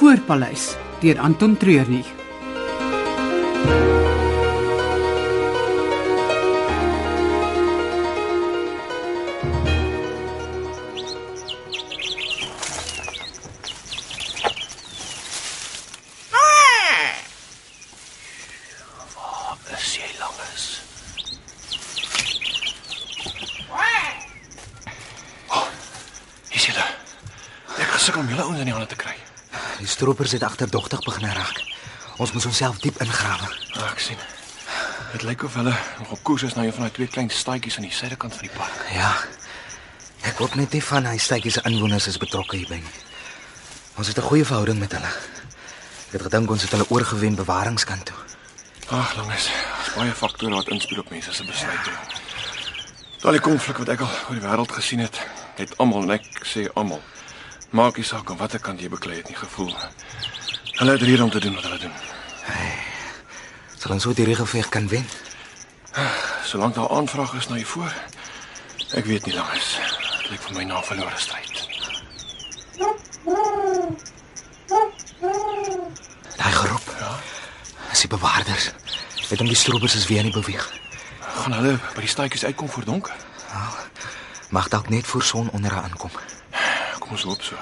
Voorpaleis deur Anton Treurnig. Stroopers het agterdogtig begin raak. Ons moet onsself diep ingrawe. Ah, ek sien. Dit lyk of hulle nog op koers is na een van daai twee klein staadjies aan die suidekant van die park. Ja. Ek hoop net nie van hy stytjie se inwoners is betrokke hierby nie. Ons het 'n goeie verhouding met hulle. Ek het gedink ons het hulle oorgewen bewaringskant toe. Ag, langes. Baie faktore wat inspel op mense se besluite. Daai konflik wat ek al oor die wêreld gesien het, het almal en ek sê almal. Maak nie saak aan watter kant jy beklei het nie gevoel. Hulle het rede om te doen wat hulle doen. Sal ons ooit hierdie geveg kan wen? Solank daar aanvraag is na jou voor. Ek weet nie langes. Dit lyk vir my na 'n verlore stryd. Daai geroep. Ja. Is die bewaarders. Het hom die stroopers is weer nie beweeg. Gaan hulle by die staadjies uitkom voor donker? Mag dalk net voor son onder aankom. Kom ons hoop so.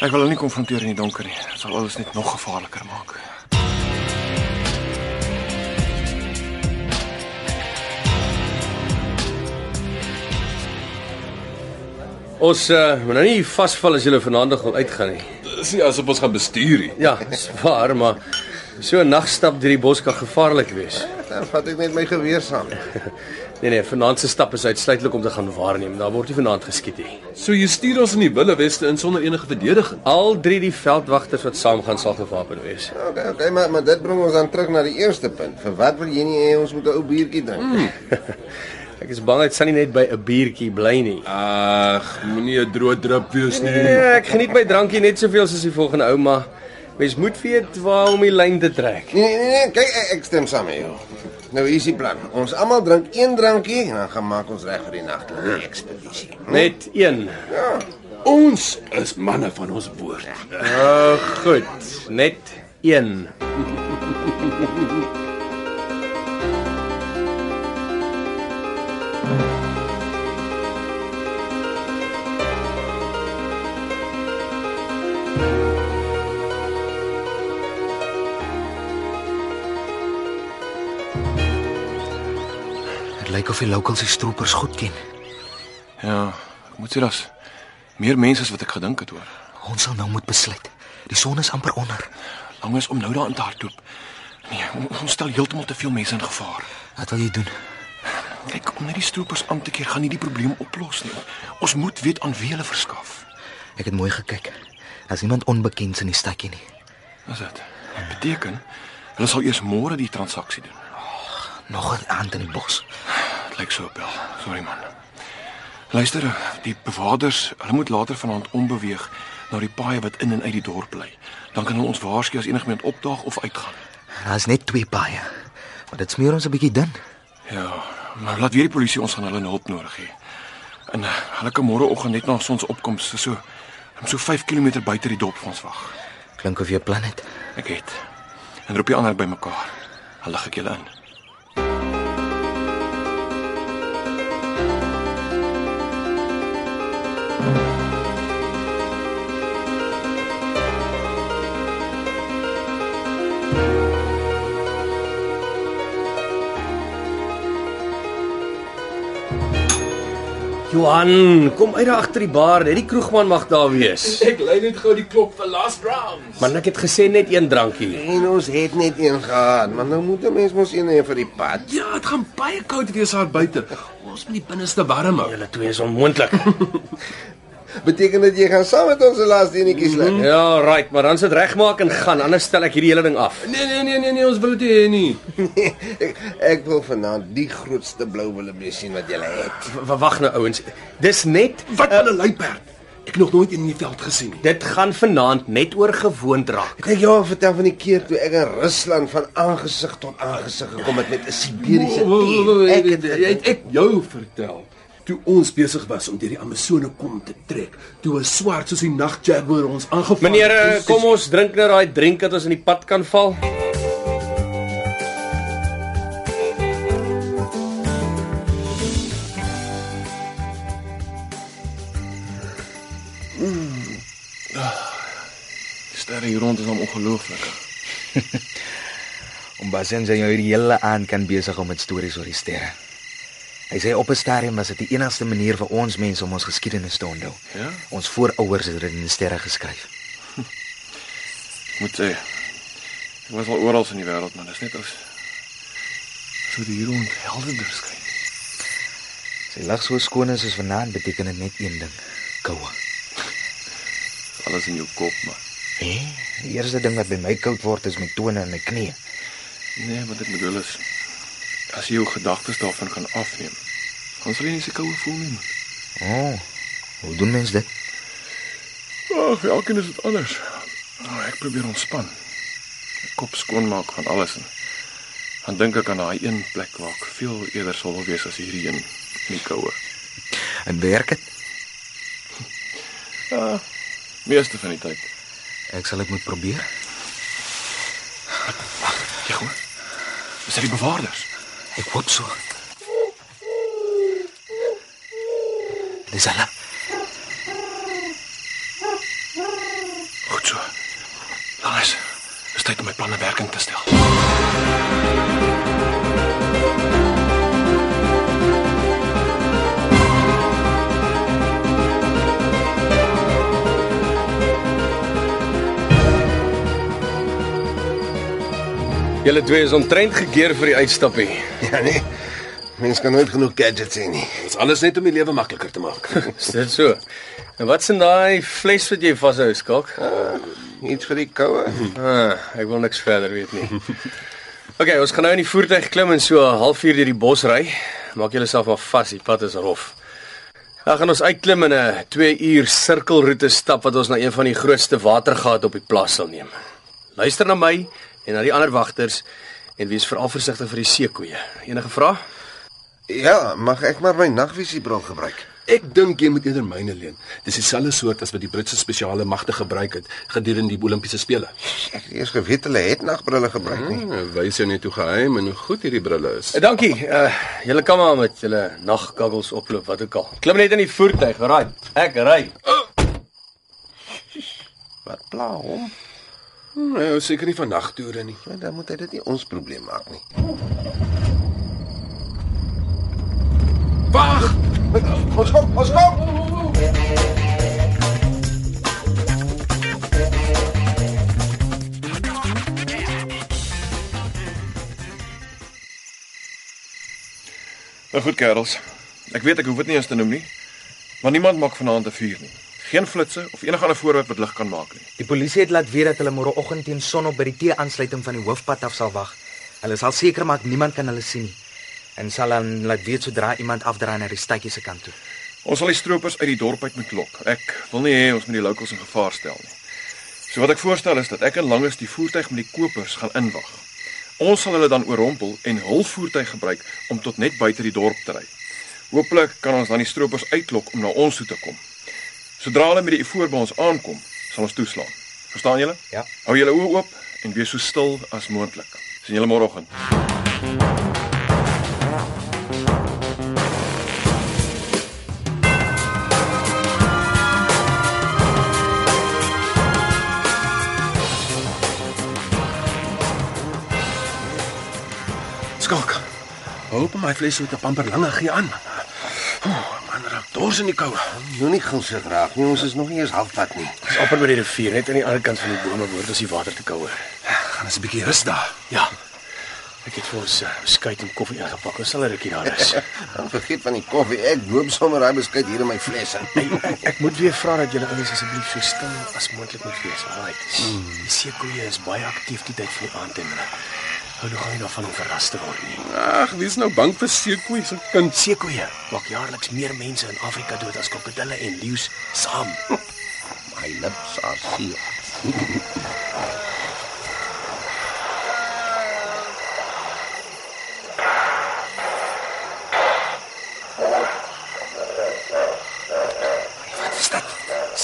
Ek wil hulle nie konfronteer in die donker nie. Dit sal alles net nog gevaarliker maak. Ons uh, moet nou nie vasval as jy vanaand wil uitgaan nie. Dis nie asof ons gaan bestuur nie. Ja, dis waar, maar so 'n nagstap deur die bos kan gevaarlik wees. Dan vat ek net my geweer saam. Nee nee, vanaand se stap is uitsluitlik om te gaan waarneem. Daar word nie vanaand geskiet nie. So jy stuur ons in die Wille Weste in sonder enige verdediging. Al drie die veldwagters wat saamgaan sal gewapen wees. Okay, okay, maar maar dit bring ons dan terug na die eerste punt. Vir wat wil jy nie hê ons moet 'n ou biertjie drink? Mm. Ek is bang dit sal nie net by 'n biertjie bly nie. Ag, moenie 'n droë drup wees nie. Nee, ek geniet my drankie net soveel soos die volgende ou, maar mens moet weet waar om die lyn te trek. Nee, nee, nee, kyk ek, ek stem saam met jou. Nou is die plan. Ons almal drink een drankie en dan gaan maak ons reg vir die nagtelike ekspedisie. Net een. Ons is manne van ons woord. Oh, goed. Net een. lyk of die locals die stroopers goed ken. Ja, ek moet sê daar's meer mense as wat ek gedink het hoor. Ons sal nou moet besluit. Die son is amper onder. Lang is om nou daarin te hardloop. Nee, on- ons stel heeltemal te veel mense in gevaar. Wat wil jy doen? Kyk, om net die stroopers aan te keer gaan nie die probleem oplos nie. Ons moet weet aan wie hulle verskaf. Ek het mooi gekyk. As iemand onbekends in die stadjie nie. Wat is dit? Dit beteken hulle sal eers môre die transaksie doen. Nog 'n aand in die bos. Lyk so bel. Sorry man. Luister, die bewakers, hulle moet later vanaand onbeweeg na die paaie wat in en uit die dorp lê. Dan kan hulle ons waarsku as enigiemand opdaag of uitgaan. Daar's net twee paaie. Maar dit smeer ons 'n bietjie dun. Ja, maar laat weer die polisie ons gaan hulle hulp nodig hê. En uh, hulle kan môreoggend net na sonsopkoms so so 5 km buite die dorp ons wag. Klink of jy 'n plan het. Ek het. En roep die ander bymekaar. Hulle lig ek julle in. Johan, kom uit daar agter die bar. Net die kroegman mag daar wees. Ek lei net gou die klok vir last round. Man, ek het gesê net een drankie. En ons het net een gehad, maar nou moet 'n mens mos een hê vir die pad. Ja, dit gaan baie koud wees daar buite. Ons moet die binneste warm hou. Julle twee is onmoontlik. Beteken dit jy gaan saam met ons se laaste enetjie sluk? ja, right, maar dan sit regmaak en gaan, anders stel ek hierdie hele ding af. Nee nee nee nee nee, ons wil dit hê nie. ek, ek wil vanaand die grootste blou wildebees sien wat jy het. Wag nou ouens. Dis net Wat van 'n luiperd? Ek nog nooit in die veld gesien nie. dit gaan vanaand net oor gewoond raak. Ek jou al vertel van die keer toe ek in Rusland van aangesig tot aangesig gekom het met 'n Siberiese tier. Ek het het ek jou vertel. Toe ons besig was om deur die Amazone kom te trek, toe 'n swart soos die nagjaguar ons aangeval. Meneer, eh, kom ons drink nou daai drink wat ons in die pad kan val. Die sterre hier rond is hom ongelooflik. Om Basen sy jou hierdie hele aand kan besig om met stories oor die sterre. Hy sê op 'n stadium was dit die enigste manier vir ons mense om ons geskiedenis te onthou. Ja? Ons voorouers het dit in die sterre geskryf. Ek moet sê ek was al oral in die wêreld, maar dis net as so die hier rond helderder skyn. Sy lig so skoon is soos vanaand beteken dit net een ding: koue. Alles in jou kop, maar Hé, die eerste ding wat by my koud word is my tone en my knieë. nee, wat ek bedoel is as jy jou gedagtes daarvan kan afneem, sal jy nie so koue voel nie. O, oh, hoe doen mens dit? Ag, vir elkeen is dit anders. Oh, ek probeer ontspan. My kop skoonmaak van alles en dan dink ek aan daai een plek waar ek veel eerder sal wil wees as hierdie een in die koue. En werk dit? Ja, meeste van die tyd. Ek sal dit moet probeer. Jy hoor? Dis die bewaarders. Ek hoop so. Dis hulle. Goed so. Dan is dis tyd om my planne werking te stel. Julle twee is omtrent gekeer vir die uitstappie. Ja nee. Mens kan nooit genoeg gadgets hê nie. Dis alles net om die lewe makliker te maak. Is dit so? En wat's in daai fles wat jy vashou, skalk? Iets vir die koue. Ah, ek wil niks verder weet nie. OK, ons gaan nou in die voertuig klim en so 'n halfuur deur die bos ry. Maak julleself maar vas, die pad is rof. Dan gaan ons uitklim en 'n 2 uur sirkelroete stap wat ons na een van die grootste watergate op die plaas sal neem. Luister na my en na die ander wagters en wees veral versigtig vir die seekoeie. Enige vrae? Ja, mag ek maar my nagvisiebril gebruik? Ek dink jy moet eerder myne leen. Dis dieselfde soort as wat die Britse spesiale magte gebruik het gedurende die Olimpiese spele. Ek het eers geweet hulle het nagbrille gebruik nie. Hmm, wys jou net hoe geheim en hoe goed hierdie brille is. Uh, dankie. Uh julle kan maar met julle nagkaggels oploop wat ook al. Klim net in die voertuig, right? Ek ry. Wat pla hom? Hmm, hy hou seker nie van nagtoere nie. Maar dan moet hy dit nie ons probleem maak nie. Ons kom, ons kom. Nou goed, kerels. Ek weet ek hoef dit nie eens te noem nie. Maar niemand maak vanaand 'n vuur nie. Geen flitsse of enige ander voorwerp wat lig kan maak nie. Die polisie het laat weet dat hulle môreoggend teen sonop by die T-aansluiting van die hoofpad af sal wag. Hulle sal seker maak niemand kan hulle sien nie en sal dan laat weet sodra iemand afdraai na die stadjie se kant toe. Ons sal die stroopers uit die dorp uit moet lok. Ek wil nie hê ons moet die locals in gevaar stel nie. So wat ek voorstel is dat ek en Langes die voertuig met die kopers gaan inwag. Ons sal hulle dan oorrompel en hul voertuig gebruik om tot net buite die dorp te ry. Hooplik kan ons dan die stroopers uitlok om na ons toe te kom. Sodra hulle met die voor by ons aankom, sal ons toeslaan. Verstaan julle? Ja. Hou julle oë oop en wees so stil as moontlik. Sien julle môreoggend. Hoop my vleis met 'n pamper lange gee aan. Oh, man, raak dors in die koue. Moenie gou so graag nie. Ons is nog nie eens halfpad nie. Ons amper by die rivier, net aan die ander kant van die bome word as die water te koue. Gaan ons 'n bietjie rus daar. Ja. Ek het vir ons uh, beskuit en koffie ingepak. Ons sal 'n rukkie daar is. Dan vergeet van die koffie. Ek loop sommer daai beskuit hier in my fles in. Ek, ek, ek moet weer vra dat julle ouens asseblief so stil as moontlik moet wees. Alraai. Die seekoeie is baie aktief die tyd van die aand en Geloof my daarvan om verras te word nie. Ag, dis nou bang vir seekoei se kind. Seekoeie maak jaarliks meer mense in Afrika dood as krokodille en leeu's saam. My lips are sealed.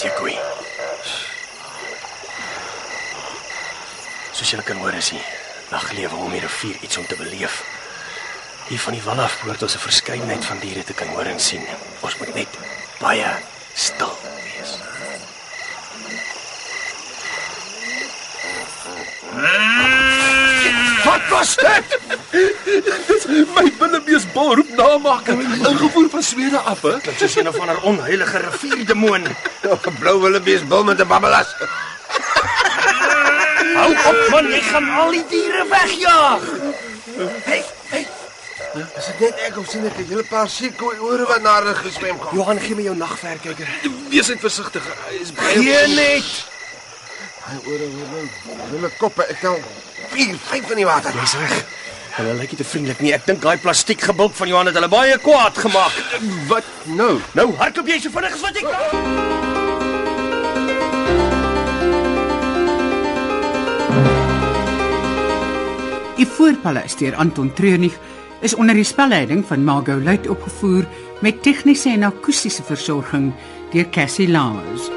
Seekoei. Soos julle kan hoor is hier naglewe om die rivier iets om te beleef. Hier van die wal af behoort ons 'n verskeidenheid van diere te kan hoor en sien. Ons moet net baie stil wees. Wat was dit? Dis my binnebeesbal roep namaking. Ingevoer van Swede af, hè? Dit is een of ander onheilige rivierdemoon. 'n Blou wildebeesbil met 'n babbelas. Hou op man, jy gaan al die diere wegjaag. Hey, hey. Is dit net ek of sien ek 'n hele paar sekoe ore wat na hulle geswem kom? Johan, gee my jou nagverkyker. Wees net versigtig. Hy is baie Gee net. Hy ore hulle hulle koppe. Ek tel 4, 5 in die water. Jy's reg. Hulle lyk nie te vriendelik nie. Ek dink daai plastiek gebulk van Johan het hulle baie kwaad gemaak. Wat nou? Nou hardloop jy so vinnig as wat jy kan. Die Voorpaleis deur Anton Treurnig is onder die spelleiding van Margot Luit opgevoer met tegniese en akoestiese versorging deur Cassie Lawrence.